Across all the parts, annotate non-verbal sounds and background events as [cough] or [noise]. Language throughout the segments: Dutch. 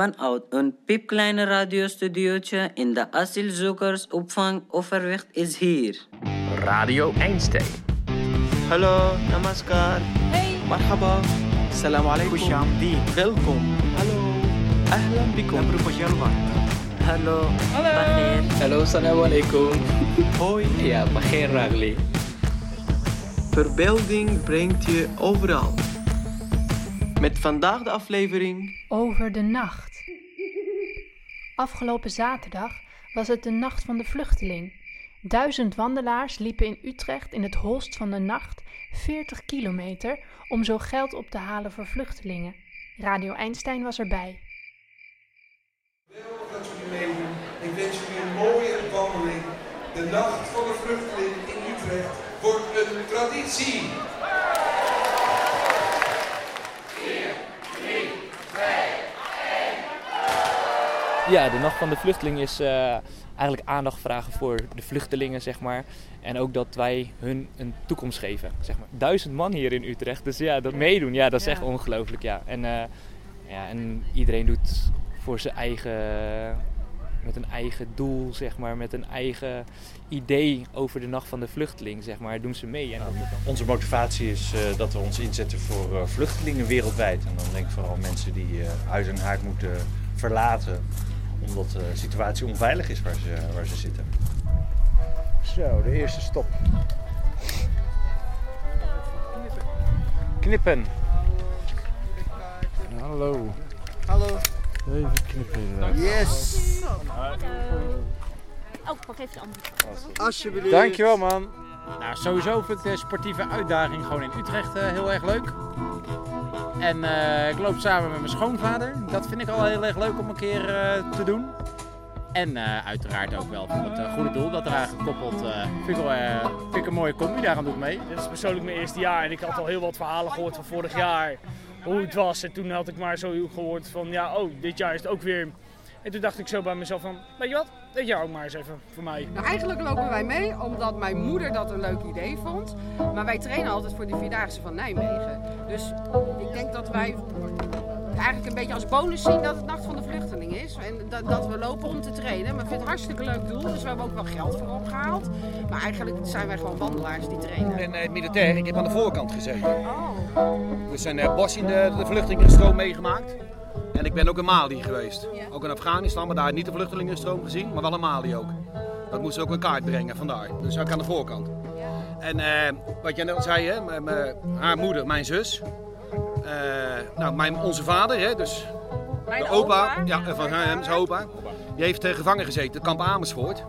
Vanuit een piepkleine radiostudiootje in de asielzoekersopvang Overwicht is hier. Radio Einstein. Hallo, namaskar. Hey. Marhaba. Salam alaikum. Welkom. Hallo. Ahlan bikum. Hallo. Hallo. Hallo, assalamu alaikum. Hoi. Ja, Bagheer Ragli. Verbeelding brengt je overal. Met vandaag de aflevering. Over de nacht. Afgelopen zaterdag was het de nacht van de vluchteling. Duizend wandelaars liepen in Utrecht in het holst van de nacht 40 kilometer om zo geld op te halen voor vluchtelingen. Radio Einstein was erbij. Geweldig dat jullie meedoen. Ik wens jullie een mooie wandeling. De nacht van de vluchteling in Utrecht wordt een traditie. Ja, de Nacht van de Vluchteling is eh, eigenlijk aandacht vragen voor de vluchtelingen, zeg maar. En ook dat wij hun een toekomst geven, zeg maar. Duizend man hier in Utrecht, dus ja, dat meedoen, ja, dat is Ja. echt ongelooflijk, ja. En, eh, ja. en iedereen doet voor zijn eigen, met een eigen doel, zeg maar, met een eigen idee over de Nacht van de Vluchteling, zeg maar, doen ze mee. En dat, Onze motivatie is eh, dat we ons inzetten voor eh, vluchtelingen wereldwijd. En dan denk ik vooral mensen die eh, huis en haard moeten verlaten omdat de situatie onveilig is waar ze, waar ze zitten. Zo, de eerste stop. Knippen. Hallo. Hallo. Even knippen. inderdaad. Yes. Oh, pak even de andere. Alsjeblieft. Dankjewel man. Nou, sowieso vind ik de sportieve uitdaging gewoon in Utrecht eh, heel erg leuk. En eh, ik loop samen met mijn schoonvader. Dat vind ik al heel erg leuk om een keer eh, te doen. En eh, uiteraard ook wel voor het goede doel dat eraan gekoppeld. vind, ik vind een mooie combi, daarom doe ik mee. Dit is persoonlijk mijn eerste jaar en ik had al heel wat verhalen gehoord van vorig jaar. Hoe het was. En toen had ik maar zo gehoord van ja, oh, dit jaar is het ook weer. En toen dacht ik zo bij mezelf van, weet je wat, dit jaar ook maar eens even voor mij. Nou, eigenlijk lopen wij mee omdat mijn moeder dat een leuk idee vond. Maar wij trainen altijd voor de Vierdaagse van Nijmegen. Dus ik denk dat wij eigenlijk een beetje als bonus zien dat het Nacht van de Vluchteling is. En dat, dat we lopen om te trainen. Maar ik vind het een hartstikke leuk doel, dus we hebben ook wel geld voor opgehaald. Maar eigenlijk zijn wij gewoon wandelaars die trainen. En uh, militair, ik heb aan de voorkant gezeten. Oh. We zijn uh, Bos in de, de vluchtelingenstroom meegemaakt. En ik ben ook in Mali geweest. Ook in Afghanistan, maar daar niet de vluchtelingenstroom gezien, maar wel in Mali ook. Dat moest ook een kaart brengen vandaar. Dus ook aan de voorkant. En uh, wat jij net al zei, hè, haar moeder, mijn zus. Uh, nou, mijn, onze vader, hè, dus Mijn de opa, opa, ja, van hem, zijn opa. Die heeft uh, gevangen gezeten, kamp Amersfoort.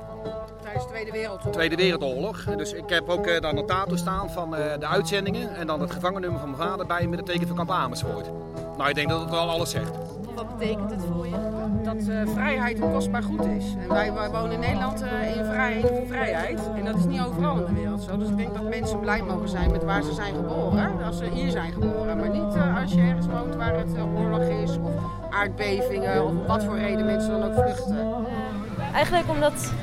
Tijdens de Tweede Wereldoorlog. Tweede Wereldoorlog. Dus ik heb ook uh, de notator staan van de uitzendingen. En dan het gevangennummer van mijn vader bij met het teken van kamp Amersfoort. Nou, ik denk dat het wel alles zegt. Wat betekent het voor je? Dat uh, vrijheid een kostbaar goed is. En wij, wij wonen in Nederland uh, in vrijheid en vrijheid. En dat is niet overal in de wereld zo. Dus ik denk dat mensen blij mogen zijn met waar ze zijn geboren. Als ze hier zijn geboren. Maar niet uh, als je ergens woont waar het oorlog is. Of aardbevingen. Of wat voor reden mensen dan ook vluchten. Eigenlijk omdat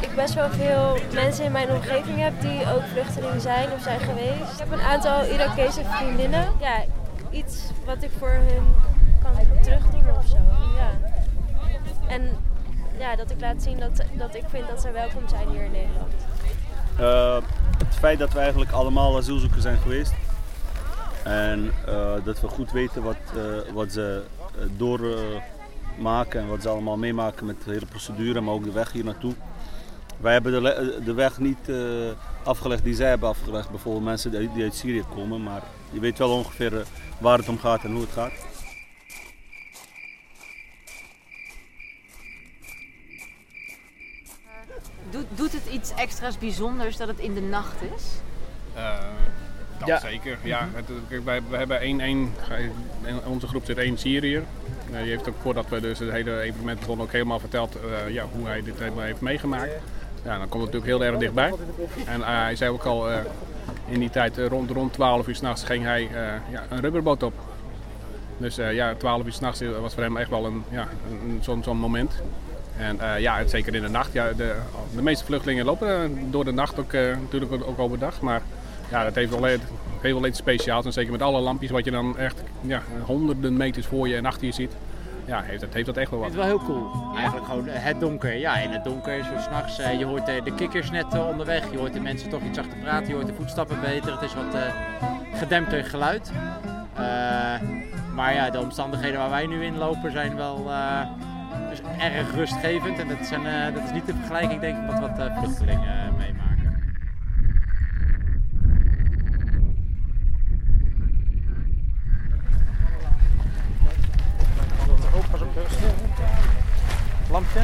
ik best wel veel mensen in mijn omgeving heb die ook vluchteling zijn of zijn geweest. Ik heb een aantal Irakese vriendinnen. Ja, iets wat ik voor hun kan terugdoen of zo. Ja. En ja, dat ik laat zien dat, dat ik vind dat ze welkom zijn hier in Nederland. Uh, het feit dat we eigenlijk allemaal asielzoekers zijn geweest. En uh, dat we goed weten wat, uh, wat ze doormaken en wat ze allemaal meemaken met de hele procedure, maar ook de weg hier naartoe. Wij hebben de, de weg niet afgelegd die zij hebben afgelegd, bijvoorbeeld mensen die uit Syrië komen, maar je weet wel ongeveer waar het om gaat en hoe het gaat. Doet, doet het iets extra's bijzonders dat het in de nacht is? Uh, dat ja. zeker. Ja, het, kijk, wij, we hebben één, één, in onze groep zit één Syriër. Uh, die heeft ook voordat we dus het hele evenement begonnen ook helemaal verteld uh, ja, hoe hij dit helemaal heeft meegemaakt. Ja, dan komt het natuurlijk heel erg dichtbij. En uh, hij zei ook al in die tijd rond, rond 12 uur s'nachts ging hij ja, een rubberboot op. Dus ja, 12 uur s'nachts was voor hem echt wel een, ja, een, zo'n zo'n moment. En uh, ja, zeker in de nacht. Ja, de, de meeste vluchtelingen lopen door de nacht ook, uh, natuurlijk ook overdag. Maar ja, dat heeft wel, heeft wel iets speciaals. En zeker met alle lampjes wat je dan echt ja, honderden meters voor je en achter je ziet. ja, heeft, dat, heeft dat echt wel wat. het wel heel cool. Eigenlijk gewoon eh, het donker. Ja, in het donker, zo s'nachts. je hoort eh, de kikkers net eh, onderweg. Je hoort de mensen toch iets achter praten. Je hoort de voetstappen beter. Het is wat eh, gedempter geluid. Eh, maar ja, de omstandigheden waar wij nu in lopen zijn wel erg rustgevend. En dat, zijn, eh, dat is niet de vergelijking denk ik met wat eh, vluchtelingen eh, meemaken. Lampje.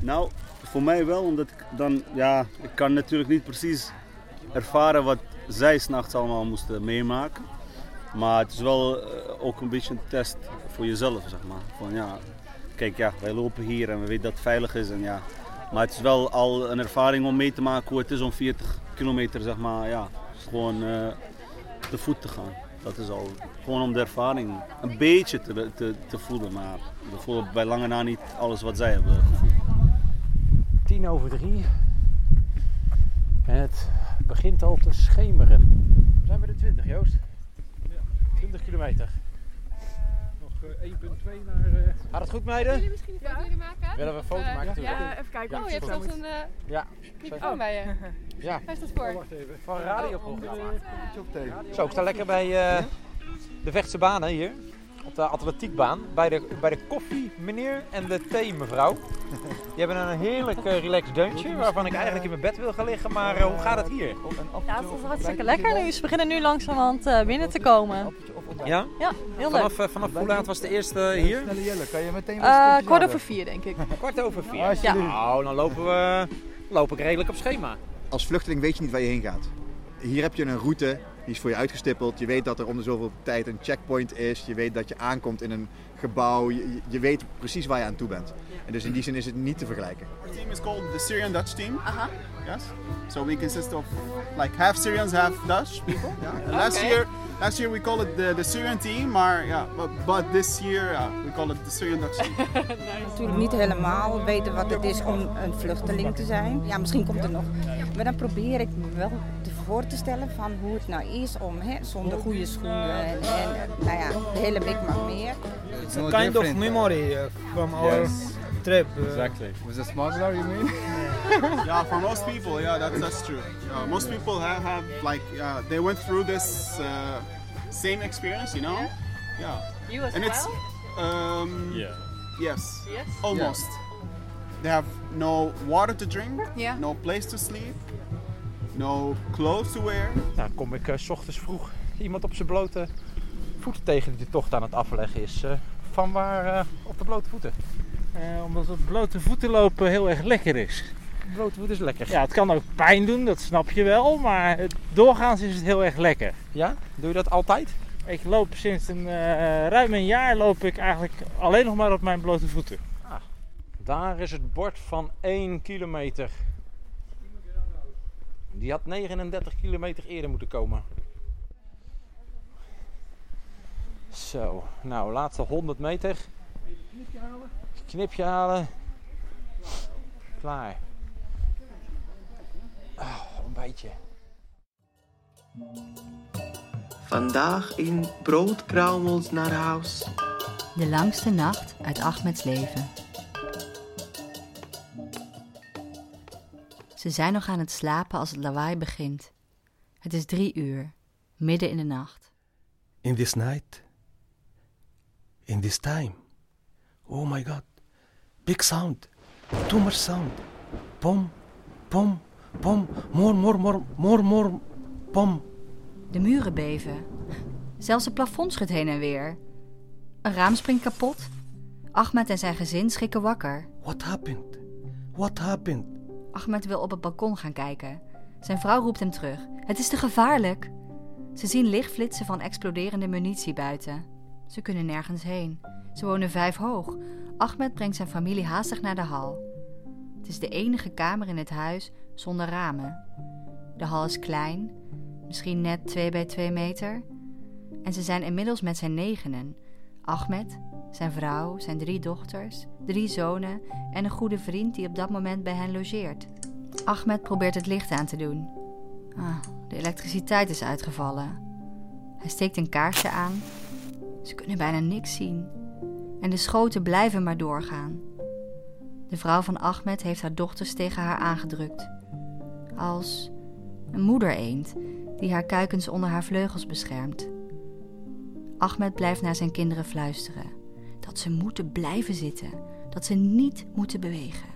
Nou, voor mij wel, omdat ik dan, ja, ik kan natuurlijk niet precies ervaren wat zij s'nachts allemaal moesten meemaken. Maar het is wel eh, ook een beetje een test voor jezelf, zeg maar. Van ja, kijk ja, wij lopen hier en we weten dat het veilig is en ja. Maar het is wel al een ervaring om mee te maken hoe het is om 40 kilometer, zeg maar, ja, gewoon eh, te voet te gaan. Dat is al gewoon om de ervaring een beetje te, te, voelen. Maar we voelen bij lange na niet alles wat zij hebben gevoeld. Tien over drie. En het begint al te schemeren. We zijn bij de 20, Joost. 20 kilometer. Nog eh, 1,2 naar... eh, Gaat het goed, meiden? Willen jullie misschien een foto jullie maken? Willen we een foto Eh, maken? Ja, Tuurlijk. even kijken. Ja, oh, je hebt zelfs een eh, Ja. microfoon bij je. Ja. Waar is dat voor? Van een radioprogramma. Oh, Zo, ik sta lekker bij eh, de Vechtse banen hier. Op de atletiekbaan. Bij de, bij de koffie meneer en de thee mevrouw. Die hebben een heerlijk eh, relaxed deuntje. Waarvan ik eigenlijk in mijn bed wil gaan liggen. Maar eh, hoe gaat het hier? Ja, het is hartstikke lekker nu. Ze beginnen nu langzamerhand eh, binnen te komen. Ja? Ja, heel leuk. Vanaf, vanaf hoe laat was de eerste hier? Kan je meteen Eh, kwart over vier, denk ik. [laughs] Kwart over vier? Ja. Nou, dan lopen we loop ik redelijk op schema. Als vluchteling weet je niet waar je heen gaat. Hier heb je een route, die is voor je uitgestippeld. Je weet dat er om de zoveel tijd een checkpoint is. Je weet dat je aankomt in een gebouw. Je, je weet precies waar je aan toe bent. En dus in die zin is het niet te vergelijken. Our team is called the Syrian Dutch team. Uh-huh. Yes. So we consist of like half Syrians, half Dutch people. Yeah. Last Okay. year, last year we called it the, the Syrian team, maar yeah, but, but this year yeah, we call it the Syrian Dutch team. [laughs] natuurlijk niet helemaal weten wat het is om een vluchteling te zijn. Ja, misschien komt er nog. Maar dan probeer ik me wel te voor te stellen van hoe het nou is om hè, zonder goede schoenen en, en nou ja, de hele mikmak meer. It's a kind of memory uh, from our Yes. trip. uh, Exactly. With a smuggler, you mean? [laughs] yeah, for most people, yeah, that's, that's true. Yeah, most people have, have like, yeah, they went through this uh, same experience, you know? Yeah. You as and it's, well? um, Yeah. Yes. Yes? Almost. They have no water to drink, Yeah. no place to sleep, no clothes to wear. Nou, kom ik eh, s ochtends vroeg iemand op zijn blote voeten tegen die de tocht aan het afleggen is. Eh, van waar eh, op de blote voeten? Eh, omdat op blote voeten lopen heel erg lekker is. Blote voeten is lekker. Ja, het kan ook pijn doen, dat snap je wel. Maar doorgaans is het heel erg lekker. Ja? Doe je dat altijd? Ik loop sinds een, eh, ruim een jaar loop ik eigenlijk alleen nog maar op mijn blote voeten. Daar is het bord van 1 kilometer. Die had 39 kilometer eerder moeten komen. Zo, nou laatste 100 meter. Knipje halen. Klaar. Oh, ontbijtje. Vandaag in broodkruimels naar huis. De langste nacht uit Ahmeds leven. Ze zijn nog aan het slapen als het lawaai begint. Het is drie uur, midden in de nacht. in this night, in this time. Oh my God, big sound, too much sound. Pom, pom, pom, more, more, more, more, more, pom. De muren beven. Zelfs het plafond schudt heen en weer. Een raam springt kapot. Ahmed en zijn gezin schrikken wakker. What happened? What happened? Ahmed wil op het balkon gaan kijken. Zijn vrouw roept hem terug. Het is te gevaarlijk. Ze zien lichtflitsen van exploderende munitie buiten. Ze kunnen nergens heen. Ze wonen vijf hoog. Ahmed brengt zijn familie haastig naar de hal. Het is de enige kamer in het huis zonder ramen. De hal is klein, misschien net 2 bij 2 meter. En ze zijn inmiddels met zijn negenen. Ahmed, zijn vrouw, zijn drie dochters, drie zonen en een goede vriend die op dat moment bij hen logeert. Ahmed probeert het licht aan te doen. Ah, de elektriciteit is uitgevallen. Hij steekt een kaarsje aan. Ze kunnen bijna niks zien. En de schoten blijven maar doorgaan. De vrouw van Ahmed heeft haar dochters tegen haar aangedrukt. Als een moeder-eend die haar kuikens onder haar vleugels beschermt. Ahmed blijft naar zijn kinderen fluisteren dat ze moeten blijven zitten, dat ze niet moeten bewegen.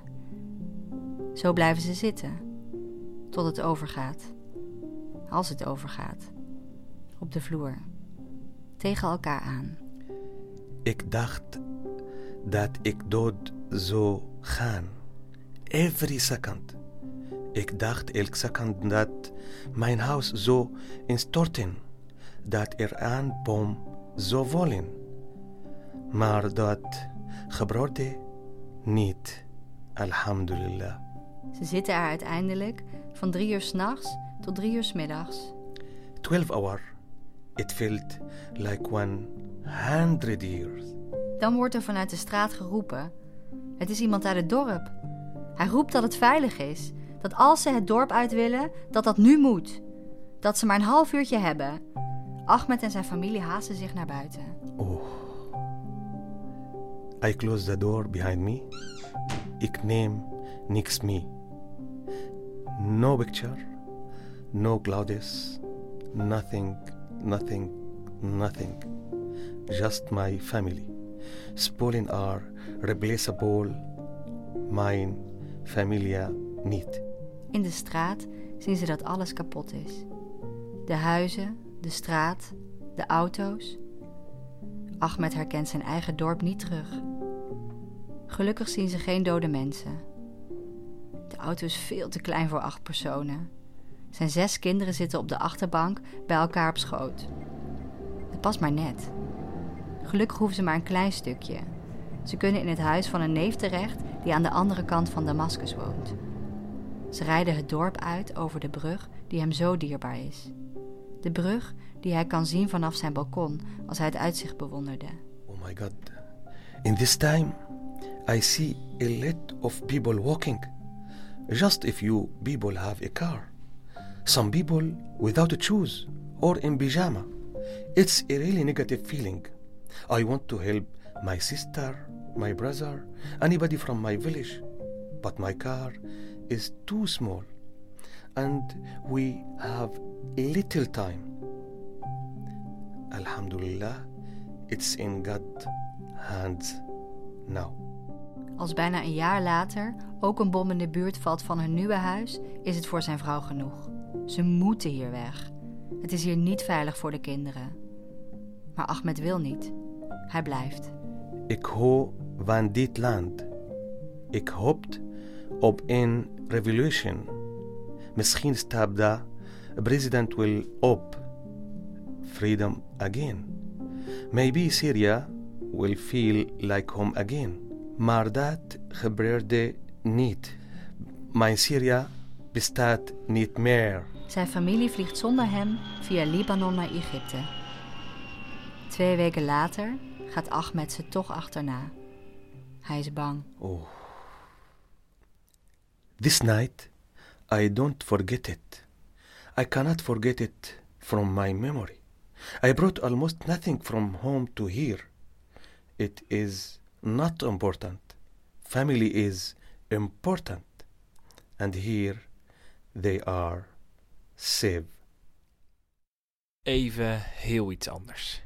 Zo blijven ze zitten, tot het overgaat. Als het overgaat. Op de vloer. Tegen elkaar aan. Ik dacht dat ik dood zou gaan. Every second. Ik dacht elke second dat mijn huis zou instorten. Dat er een bom zou vallen. Maar dat gebeurde niet. Alhamdulillah. Ze zitten er uiteindelijk van drie uur s'nachts tot drie uur 's middags. 12 hour. It felt like 100 years. Dan wordt er vanuit de straat geroepen: Het is iemand uit het dorp. Hij roept dat het veilig is. Dat als ze het dorp uit willen, dat dat nu moet. Dat ze maar een half uurtje hebben. Ahmed en zijn familie haasten zich naar buiten. I close the door behind me. Ik neem niks mee. No picture, no clouds, nothing, nothing, nothing. Just my family. Spolen are replaceable. Mijn familia niet. In de straat zien ze dat alles kapot is. De huizen, de straat, de auto's. Ahmed herkent zijn eigen dorp niet terug. Gelukkig zien ze geen dode mensen. De auto is veel te klein voor acht personen. Zijn zes kinderen zitten op de achterbank bij elkaar op schoot. Dat past maar net. Gelukkig hoeven ze maar een klein stukje. Ze kunnen in het huis van een neef terecht die aan de andere kant van Damascus woont. Ze rijden het dorp uit over de brug die hem zo dierbaar is. De brug die hij kan zien vanaf zijn balkon als hij het uitzicht bewonderde. Oh my god. In this time, I see a lot of people walking. Just if you people have a car. Some people without a shoes or in pyjama. It's a really negative feeling. I want to help my sister, my brother, anybody from my village. But my car is too small and we have little time. Alhamdulillah, it's in God's hands now. Als bijna een jaar later ook een bom in de buurt valt van hun nieuwe huis, is het voor zijn vrouw genoeg. Ze moeten hier weg. Het is hier niet veilig voor de kinderen. Maar Ahmed wil niet. Hij blijft. Ik hou van dit land. Ik hoopt op een revolution. Misschien staat de president wil op freedom again. Maybe Syria will feel like home again. Maar dat gebeurde niet. Mijn Syrië bestaat niet meer. Zijn familie vliegt zonder hem via Libanon naar Egypte. Twee weken later gaat Ahmed ze toch achterna. Hij is bang. Oh. This night, I don't forget it. I cannot forget it from my memory. I brought almost nothing from home to here. It is not important. Family is important. And here they are safe. Even heel iets anders.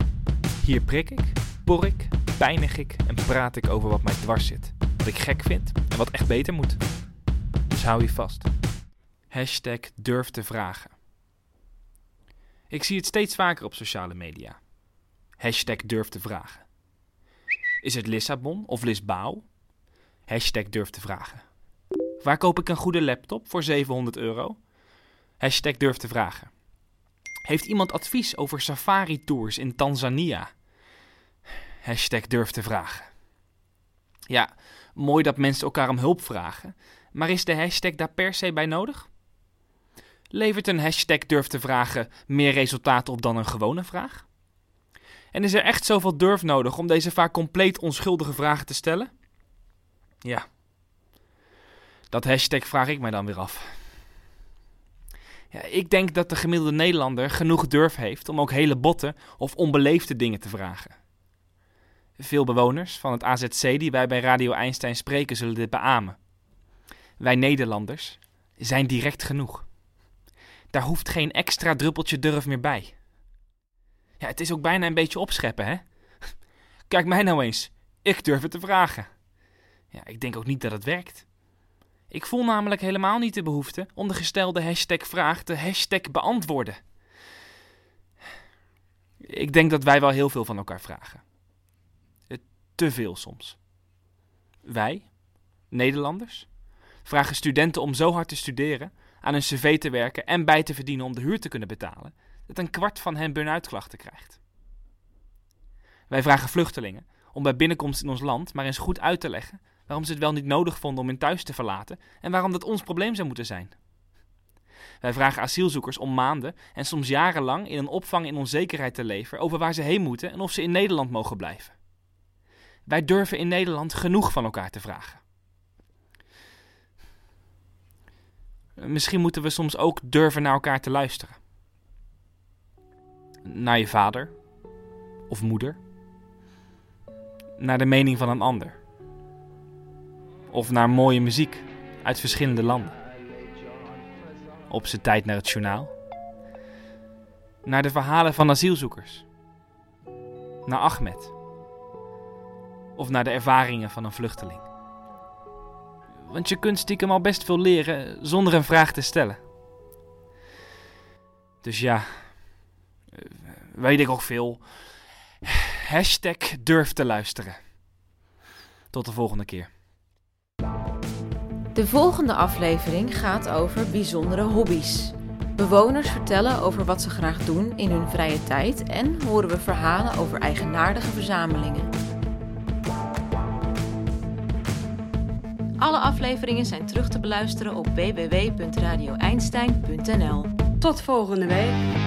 Hier prik ik, por ik, pijnig ik en praat ik over wat mij dwars zit. Wat ik gek vind en wat echt beter moet. Dus hou je vast. Hashtag durf te vragen. Ik zie het steeds vaker op sociale media. Hashtag durf te vragen. Is het Lissabon of Lisbao? Hashtag durf te vragen. Waar koop ik een goede laptop voor 700 euro? Hashtag durf te vragen. Heeft iemand advies over safari-tours in Tanzania? Hashtag durf te vragen. Ja, mooi dat mensen elkaar om hulp vragen, maar is de hashtag daar per se bij nodig? Levert een hashtag durf te vragen meer resultaten op dan een gewone vraag? En is er echt zoveel durf nodig om deze vaak compleet onschuldige vragen te stellen? Ja. Dat hashtag vraag ik mij dan weer af. Ja, ik denk dat de gemiddelde Nederlander genoeg durf heeft om ook hele botte of onbeleefde dingen te vragen. Veel bewoners van het AZC die wij bij Radio Einstein spreken zullen dit beamen. Wij Nederlanders zijn direct genoeg. Daar hoeft geen extra druppeltje durf meer bij. Ja, het is ook bijna een beetje opscheppen, hè? [laughs] Kijk mij nou eens. Ik durf het te vragen. Ja, ik denk ook niet dat het werkt. Ik voel namelijk helemaal niet de behoefte om de gestelde hashtag vraag te hashtag beantwoorden. Ik denk dat wij wel heel veel van elkaar vragen. Eh, Te veel soms. Wij, Nederlanders, vragen studenten om zo hard te studeren, aan hun cv te werken en bij te verdienen om de huur te kunnen betalen, dat een kwart van hen burn-out klachten krijgt. Wij vragen vluchtelingen om bij binnenkomst in ons land maar eens goed uit te leggen waarom ze het wel niet nodig vonden om hun thuis te verlaten en waarom dat ons probleem zou moeten zijn. Wij vragen asielzoekers om maanden en soms jarenlang in een opvang in onzekerheid te leven over waar ze heen moeten en of ze in Nederland mogen blijven. Wij durven in Nederland genoeg van elkaar te vragen. Misschien moeten we soms ook durven naar elkaar te luisteren. Naar je vader of moeder. Naar de mening van een ander. Of naar mooie muziek uit verschillende landen. Op zijn tijd naar het journaal. Naar de verhalen van asielzoekers. Naar Ahmed. Of naar de ervaringen van een vluchteling. Want je kunt stiekem al best veel leren zonder een vraag te stellen. Dus ja, weet ik ook veel. Hashtag durf te luisteren. Tot de volgende keer. De volgende aflevering gaat over bijzondere hobby's. Bewoners vertellen over wat ze graag doen in hun vrije tijd en horen we verhalen over eigenaardige verzamelingen. Alle afleveringen zijn terug te beluisteren op www.radioeinstein.nl. Tot volgende week.